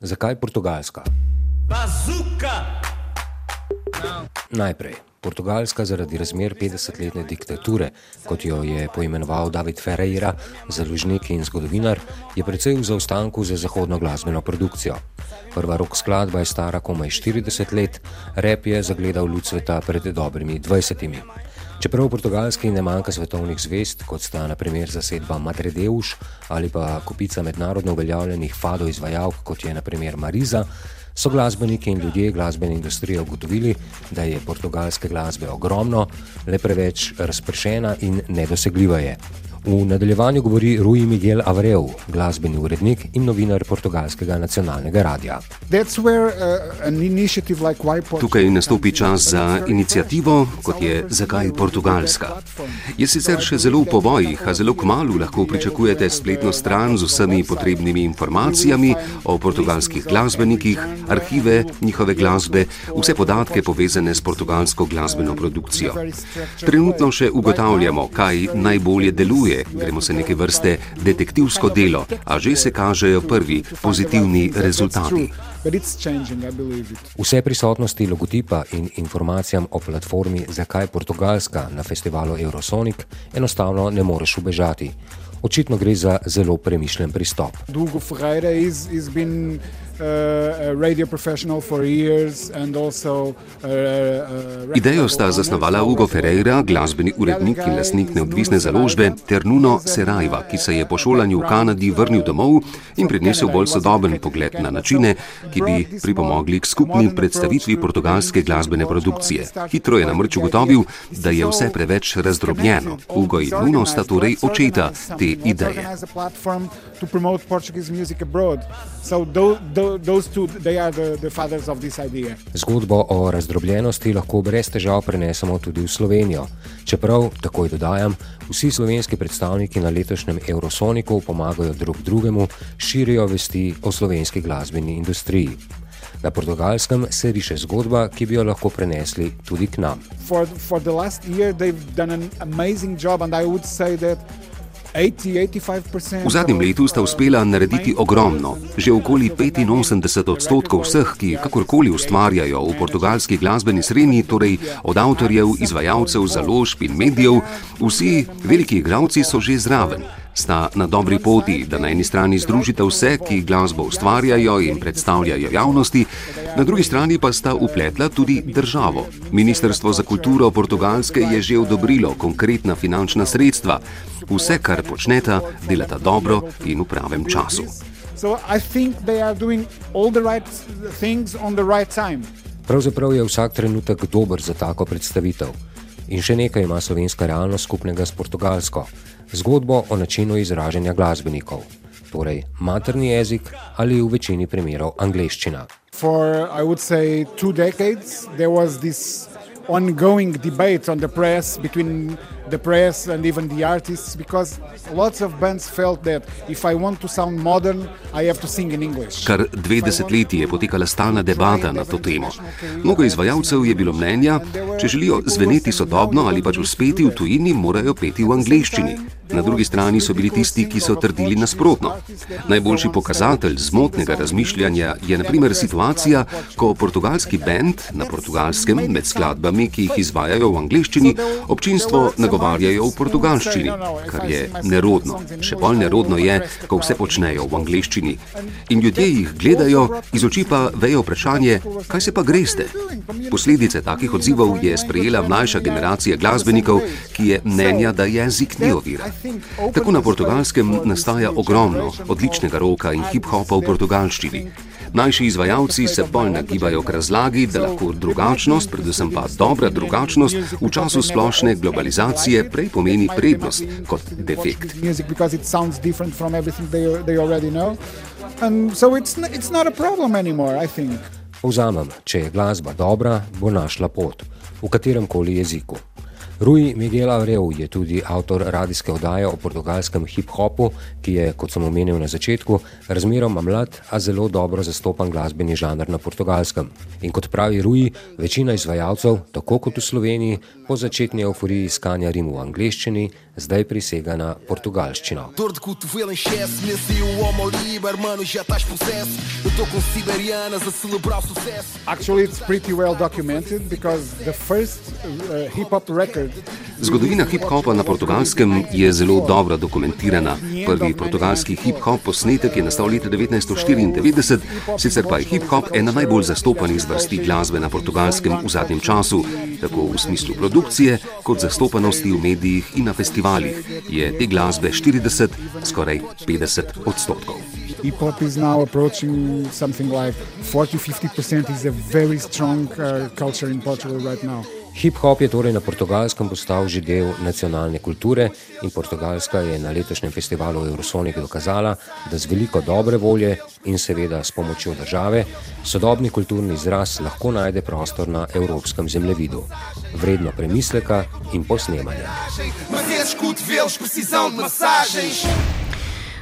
Zakaj Portugalska? Bazuka! Najprej. Portugalska zaradi razmer 50-letne diktature, kot jo je poimenoval David Ferreira, založnik in zgodovinar, je precej v zaostanku za zahodno glasbeno produkcijo. Prva rok skladba je stara komaj 40 let, rep je zagledal luč sveta pred dobrimi 20. Čeprav v portugalski ne manjka svetovnih zvest, kot sta naprimer zasedba Madredeus ali pa kupica mednarodno uveljavljenih fado izvajalk, kot je naprimer Mariza, so glasbeniki in ljudje glasbene industrije ugotovili, da je portugalske glasbe ogromno, le preveč razpršena in nedosegljiva je. V nadaljevanju govori Rui Miguel Avreu, glasbeni urednik in novinar portugalskega nacionalnega radia. Uh, Tukaj nastopi čas za inicijativo, kot je Zakaj Portugalska. Je sicer še zelo v povojih, a zelo kmalo lahko pričakujete spletno stran z vsemi potrebnimi informacijami o portugalskih glasbenikih, arhive njihove glasbe, vse podatke povezane s portugalsko glasbeno produkcijo. Trenutno še ugotavljamo, kaj najbolje deluje deluje, gremo se neke vrste detektivsko delo, a že se kažejo prvi pozitivni rezultati. Vse prisotnosti logotipa in informacijam o platformi Zakaj Portugalska na festivalu Eurosonic enostavno ne moreš ubežati. Očitno gre za zelo premišljen pristop. Dugo Ferreira je bil radio professional for years and also Idejo sta zasnovala Hugo Ferreira, glasbeni urednik in lasnik neodvisne založbe, ter Nuno Serajva, ki se je po šolanju v Kanadi vrnil domov in prinesel bolj sodoben pogled na načine, ki bi pripomogli k skupni predstavitvi portugalske glasbene produkcije. Hitro je namreč ugotovil, da je vse preveč razdrobljeno. Hugo in Nuno sta torej očeta te ideje. Those, two, they are the, the fathers of this idea. Zgodbo o razdrobljenosti lahko brez težav prenesemo tudi v Slovenijo. Čeprav, takoj dodajam, vsi slovenski predstavniki na letošnjem Eurosoniku pomagajo drug drugemu, širijo vesti o slovenski glasbeni industriji. Na portugalskem se riše zgodba, ki bi jo lahko prenesli tudi k nam. For, for V zadnjem letu sta uspela narediti ogromno. Že okoli 85 odstotkov vseh, ki kakorkoli ustvarjajo v portugalski glasbeni srednji, torej od avtorjev, izvajalcev, založb in medijev, vsi veliki igralci so že zraven sta na dobri poti, da na eni strani združite vse, ki glasbo ustvarjajo in predstavljajo javnosti, na drugi strani pa sta upletla tudi državo. Ministrstvo za kulturo Portugalske je že odobrilo konkretna finančna sredstva. Vse, kar počneta, delata dobro in v pravem času. Pravzaprav je vsak trenutek dober za tako predstavitev. In še nekaj ima slovenska realnost skupnega s portugalsko zgodbo o načinu izražanja glasbenikov, torej materni jezik ali v večini primerov angleščina. For, I would say, two decades, there was this ongoing debate on the press between the press and even the artists because lots of bands felt that if I want to sound modern, I have to sing in English. Kar dve desetletji je potekala stalna debata na to temo. Mnogo izvajalcev je bilo mnenja, če želijo zveneti sodobno ali pač uspeti v tujini, morajo peti v angleščini. Na drugi strani so bili tisti, ki so trdili nasprotno. Najboljši pokazatelj zmotnega razmišljanja je naprimer situacija, ko portugalski bend na portugalskem med skladbami, ki jih izvajajo v angleščini, občinstvo nagovarjajo v portugalščini, kar je nerodno. Še bolj nerodno je, ko vse počnejo v angleščini. In ljudje jih gledajo, iz oči pa vejo vprašanje, kaj se pa greste. Posledice takih odzivov je sprejela mlajša generacija glasbenikov, ki je mnenja, da jezik ni ovira. Tako na portugalskem nastaja ogromno odličnega roka in hip-hopa v portugalščini. Mlajši izvajalci se bolj nagibajo k razlagi, da lahko drugačnost, predvsem pa dobra drugačnost, v času splošne globalizacije prej pomeni prednost kot defekt. Povzamem, če je glasba dobra, bo našla pot v katerem koli jeziku. Rui Miguel Avreu je tudi avtor radijske oddaje o portugalskem hip-hopu, ki je, kot sem omenil na začetku, razmeroma mlad, a zelo dobro zastopan glasbeni žanr na portugalskem. In kot pravi Rui, večina izvajalcev, tako kot v Sloveniji, po začetni euforiji iskanja rim v angleščini, zdaj prisega na portugalščino. Actually, well uh, hip Zgodovina hip-hopa na portugalskem je zelo dobro dokumentirana. Prvi portugalski hip-hop posnetek je nastal leta 1994, sicer pa je hip-hop ena najbolj zastopanih zvrsti glasbe na portugalskem v zadnjem času, tako v smislu produkcije, kot zastopanosti v medijih in na festivalih. Je te glasbe 40, skoraj 50 odstotkov. Hip-hop is now approaching something like 40-50%. It's a very strong uh, culture in Portugal right now. Hip-hop je torej na portugalskem postal že del nacionalne kulture in Portugalska je na letošnjem festivalu Eurosonic dokazala, da z veliko dobre volje in seveda s pomočjo države sodobni kulturni izraz lahko najde prostor na evropskem zemljevidu. Vredno premisleka in posnemanja. Mas esses cotovelos precisam de massagens.